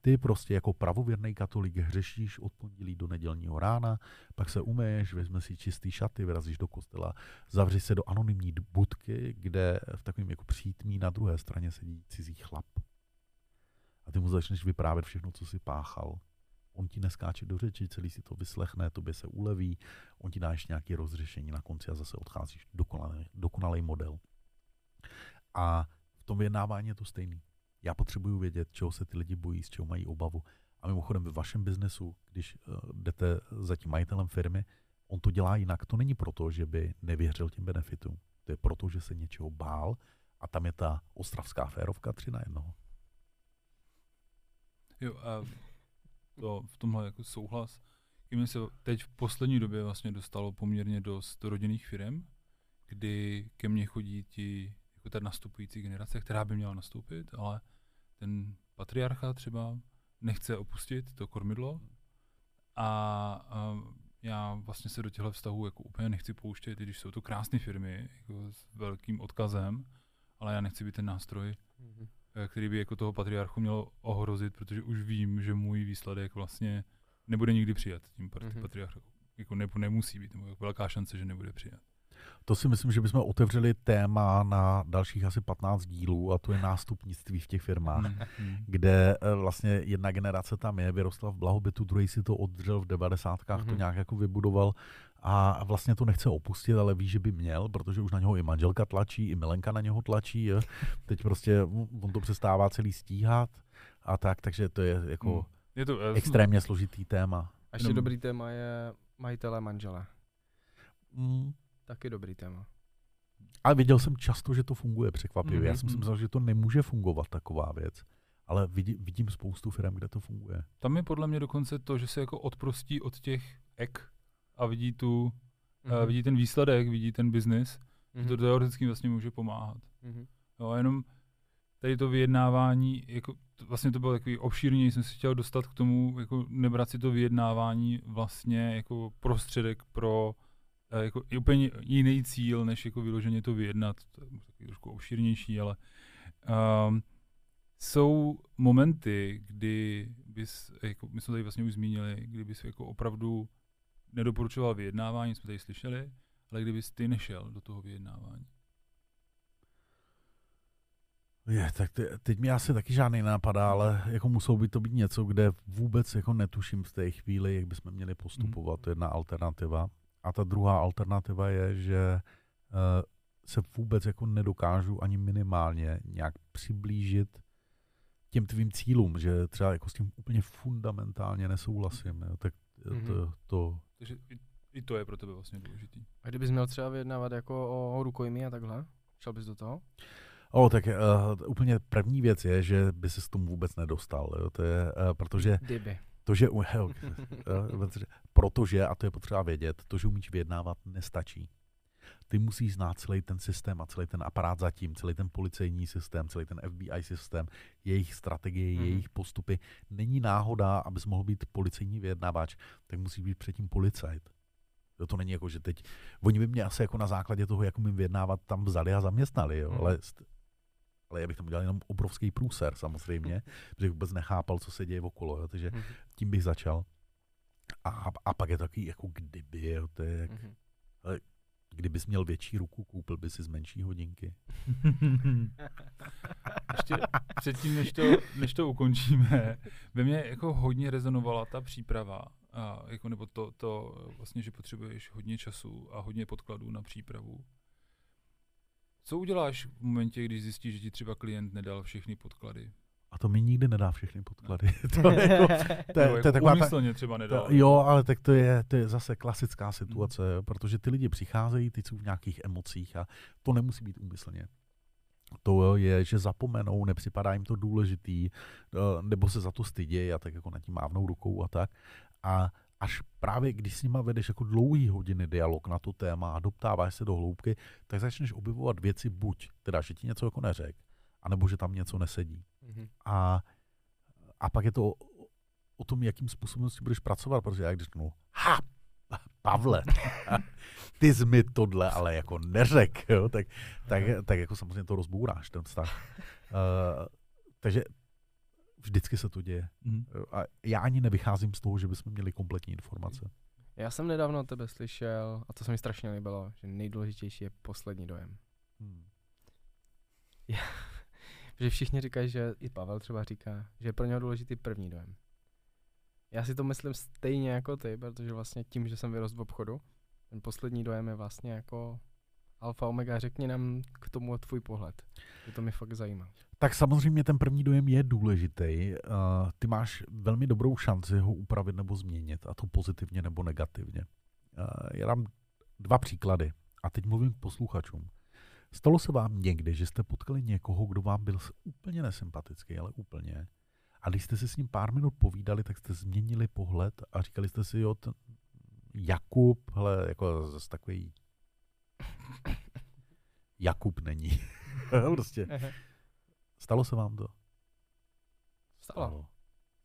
Ty prostě jako pravověrný katolik hřešíš od pondělí do nedělního rána, pak se umeješ, vezme si čistý šaty, vyrazíš do kostela, zavři se do anonymní budky, kde v takovém jako přítmí na druhé straně sedí cizí chlap. A ty mu začneš vyprávět všechno, co si páchal. On ti neskáče do řeči, celý si to vyslechne, tobě se uleví, on ti dá ještě nějaké rozřešení na konci a zase odcházíš. Dokonalý, dokonalý model. A v tom vyjednávání je to stejný. Já potřebuju vědět, čeho se ty lidi bojí, z čeho mají obavu. A mimochodem ve vašem biznesu, když uh, jdete za tím majitelem firmy, on to dělá jinak. To není proto, že by nevěřil těm benefitům. To je proto, že se něčeho bál a tam je ta ostravská férovka tři na jednoho. Jo, a to v tomhle jako souhlas. Mi se teď v poslední době vlastně dostalo poměrně dost rodinných firm, kdy ke mně chodí ti, jako ta nastupující generace, která by měla nastoupit, ale ten patriarcha třeba nechce opustit to kormidlo a, a já vlastně se do těchto vztahů jako úplně nechci pouštět, i když jsou to krásné firmy jako s velkým odkazem, ale já nechci být ten nástroj, Mhm. eh, který by jako toho patriarchu měl ohrozit, protože už vím, že můj výsledek vlastně nebude nikdy přijat tím Mhm. patriarchou. Jako ne, nemusí být, nebo je velká šance, že nebude přijat. To si myslím, že bychom otevřeli téma na dalších asi 15 dílů a to je nástupnictví v těch firmách. Hmm, hmm. kde eh, vlastně jedna generace tam je, vyrostla v blahobytu, druhý si to oddřel v devadesátkách, to Mhm. nějak jako vybudoval a vlastně to nechce opustit, ale ví, že by měl, protože už na něho i manželka tlačí, i Milenka na něho tlačí, jo. teď prostě on to přestává celý stíhat a tak, takže to je jako Hmm. Je to, eh, extrémně složitý téma. A ještě Jenom- dobrý téma je majitelé manžele. Mm. Taky dobrý téma. Ale viděl jsem často, že to funguje překvapivě. Já Mhm, jsem si mhm. myslel, že to nemůže fungovat taková věc. Ale vidí, vidím spoustu firm, kde to funguje. Tam je podle mě dokonce to, že se jako odprostí od těch ek a vidí tu, mm-hmm. vidí ten výsledek, vidí ten biznis, Mhm. mm-hmm. to teoreticky vlastně může pomáhat. Mhm. Jo, a jenom tady to vyjednávání, jako, to, vlastně to bylo takový obšírněji, jsem si chtěl dostat k tomu, jako nebrat si to vyjednávání vlastně jako prostředek pro jako i úplně jiný cíl, než jako vyloženě to vyjednat, to je trošku obšírnější, ale um, jsou momenty, kdy bys, jako my jsme tady vlastně už zmínili, kdy bys jako opravdu nedoporučoval vyjednávání, jsme tady slyšeli, ale kdybys ty nešel do toho vyjednávání. Je, tak te, teď mi asi taky žádný napadá, ale jako muselo by to být něco, kde vůbec jako netuším v té chvíli, jak bychom měli postupovat. To je jedna alternativa. A ta druhá alternativa je, že uh, se vůbec jako nedokážu ani minimálně nějak přiblížit těm tvým cílům, že třeba jako s tím úplně fundamentálně nesouhlasím. Jo. Tak Mhm. to, to, Takže i, i to je pro tebe vlastně důležitý. A kdybys měl třeba vyjednávat jako o, o rukojmí a takhle? Šel bys do toho? O, tak uh, úplně první věc je, že by se s tomu vůbec nedostal. Jo. To je, uh, protože Kdyby. To, že, jo, protože, a to je potřeba vědět, to, že umíš vyjednávat, nestačí. Ty musíš znát celý ten systém a celý ten aparát zatím, celý ten policejní systém, celý ten FBI systém, jejich strategie, mm. jejich postupy. Není náhoda, abys mohl být policejní vyjednávač, tak musí být předtím policajt. Jo, to není jako, že teď, oni by mě asi jako na základě toho, jak umím vyjednávat, tam vzali a zaměstnali, jo, Mhm. ale, ale já bych tam udělal jenom obrovský průser samozřejmě, protože vůbec nechápal, co se děje okolo, jo, takže Mhm. tím bych začal. A, a pak je taky jako kdyby, jo, to je jak, Mhm. kdybys měl větší ruku, koupil by si z menší hodinky. Ještě předtím, než to, než to ukončíme, ve mně jako hodně rezonovala ta příprava, a jako nebo to, to vlastně, že potřebuješ hodně času a hodně podkladů na přípravu. Co uděláš v momentě, když zjistíš, že ti třeba klient nedal všechny podklady? A to mi nikdy nedá všechny podklady. to, je jako, to, je, Nebo to je jako taková ta, třeba nedal. to, jo, ale tak to je, to je zase klasická situace, jo, protože ty lidi přicházejí, teď jsou v nějakých emocích a to nemusí být úmyslně. To je, že zapomenou, nepřipadá jim to důležitý, eh, nebo se za to stydějí a tak jako nad tím mávnou rukou a tak. A až právě když s nima vedeš jako dlouhý hodiny dialog na to téma a doptáváš se do hloubky, tak začneš objevovat věci buď, teda, že ti něco jako neřek, anebo že tam něco nesedí. Mhm. A, a pak je to o, o tom, jakým způsobem s tím budeš pracovat, protože já když řeknu, ha, Pavle, ty jsi mi tohle ale jako neřek, jo, tak, tak, tak jako samozřejmě to rozbouráš, ten vztah. Uh, takže vždycky se to děje. Mhm. Jo, A já ani nevycházím z toho, že bychom měli kompletní informace. Já jsem nedávno od tebe slyšel, a to se mi strašně líbilo, že nejdůležitější je poslední dojem. Hmm. Protože všichni říkají, že i Pavel třeba říká, že je pro něho důležitý první dojem. Já si to myslím stejně jako ty, protože vlastně tím, že jsem vyrost v obchodu, ten poslední dojem je vlastně jako Alfa Omega, řekni nám k tomu tvůj pohled. Je to mi fakt zajímá. Tak samozřejmě ten první dojem je důležitý. Uh, ty máš velmi dobrou šanci ho upravit nebo změnit, a to pozitivně nebo negativně. Uh, já dám dva příklady a teď mluvím k posluchačům. Stalo se vám někdy, že jste potkali někoho, kdo vám byl úplně nesympatický, ale úplně. A když jste si s ním pár minut povídali, tak jste změnili pohled a říkali jste si, jo, ten Jakub, hele, jako zase takový Jakub není. prostě. Stalo se vám to? Stalo.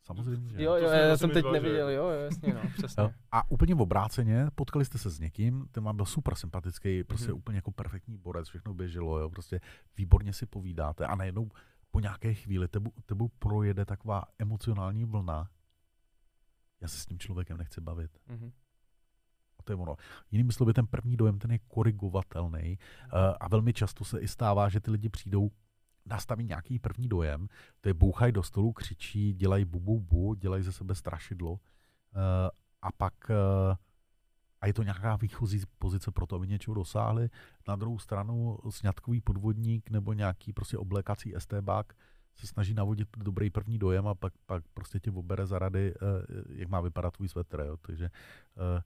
Samozřejmě. že. Jo, jo, já asi jsem teď dva, že? neviděl, jo, jo, jasně, no, přesně. Jo. A úplně v obráceně, potkali jste se s někým, ten vám byl super sympatický, prostě Mhm. úplně jako perfektní borec, všechno běželo, jo, prostě výborně si povídáte a najednou po nějaké chvíli tebu, tebu projede taková emocionální vlna. Já se s tím člověkem nechci bavit. Mhm. A to je ono. Jinými slovy, ten první dojem, ten je korigovatelný uh, a velmi často se i stává, že ty lidi přijdou, nastaví nějaký první dojem, to je bouchají do stolu, křičí, dělají bu, bu, bu, dělají ze sebe strašidlo uh, a pak uh, a je to nějaká výchozí pozice pro to, aby něčeho dosáhli. Na druhou stranu sňatkový podvodník nebo nějaký prostě oblékací estébák se snaží navodit dobrý první dojem a pak, pak prostě tě obere za rady, uh, jak má vypadat tvůj svetr. Jo. Takže uh,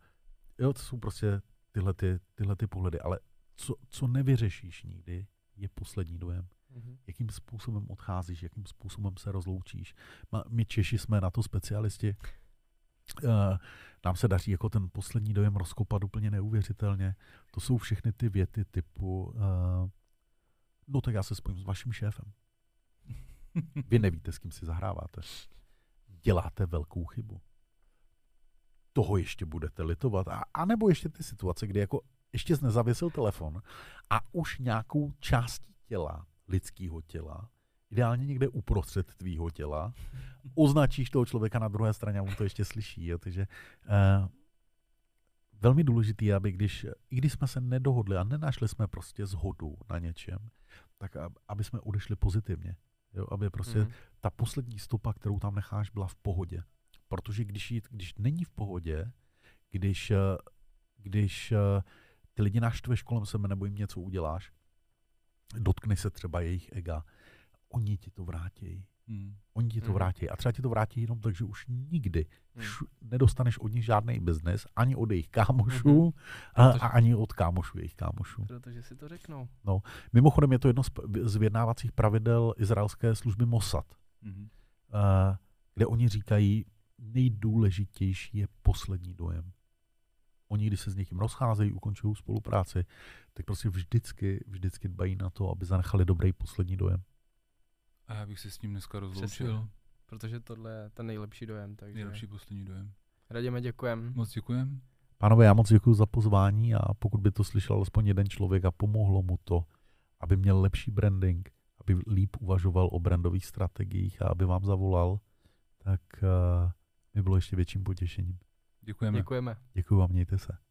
jo, to jsou prostě tyhle, ty, tyhle ty pohledy. Ale co, co nevyřešíš nikdy, je poslední dojem. Mhm. Jakým způsobem odcházíš, jakým způsobem se rozloučíš. My Češi jsme na to specialisti. Uh, nám se daří jako ten poslední dojem rozkopat úplně neuvěřitelně. To jsou všechny ty věty typu uh, no tak já se spojím s vaším šéfem. Vy nevíte, s kým si zahráváte. Děláte velkou chybu. Toho ještě budete litovat. A, nebo ještě ty situace, kdy jako ještě nezavěsil telefon a už nějakou částí těla, lidského těla, ideálně někde uprostřed tvýho těla, označíš toho člověka na druhé straně a on to ještě slyší. Jo? Takže uh, velmi důležitý, je, aby když, i když jsme se nedohodli a nenašli jsme prostě zhodu na něčem, tak ab- aby jsme odešli pozitivně. Jo? Aby prostě Mhm. ta poslední stopa, kterou tam necháš, byla v pohodě. Protože když, jí, když není v pohodě, když, eh, když eh, ty lidi naštveš kolem sebe nebo jim něco uděláš, dotkne se třeba jejich ega, oni ti to vrátí. Hmm. Oni ti to Mhm. vrátí. A třeba ti to vrátí jenom tak, že už nikdy š- nedostaneš od nich žádný biznes, ani od jejich kámošů, Mhm. a, Protože- a ani od kámošů jejich kámošů. Protože si to řeknou. Mimochodem je to jedno z, z vyjednávacích pravidel izraelské služby Mossad, Mhm. eh, kde oni říkají, nejdůležitější je poslední dojem. Oni, když se s někým rozcházejí, ukončují spolupráci, tak prostě vždycky, vždycky dbají na to, aby zanechali dobrý poslední dojem. A já bych se s ním dneska Přesně. rozloučil. Protože tohle je ten nejlepší dojem. Takže Nejlepší poslední dojem. Radíme, děkujem. Moc děkujem. Pánové, já moc děkuji za pozvání a pokud by to slyšel alespoň jeden člověk a pomohlo mu to, aby měl lepší branding, aby líp uvažoval o brandových strategiích a aby vám zavolal, tak uh, mi bylo ještě větším potěšením. Děkujeme. Děkujeme. Děkuji vám, mějte se.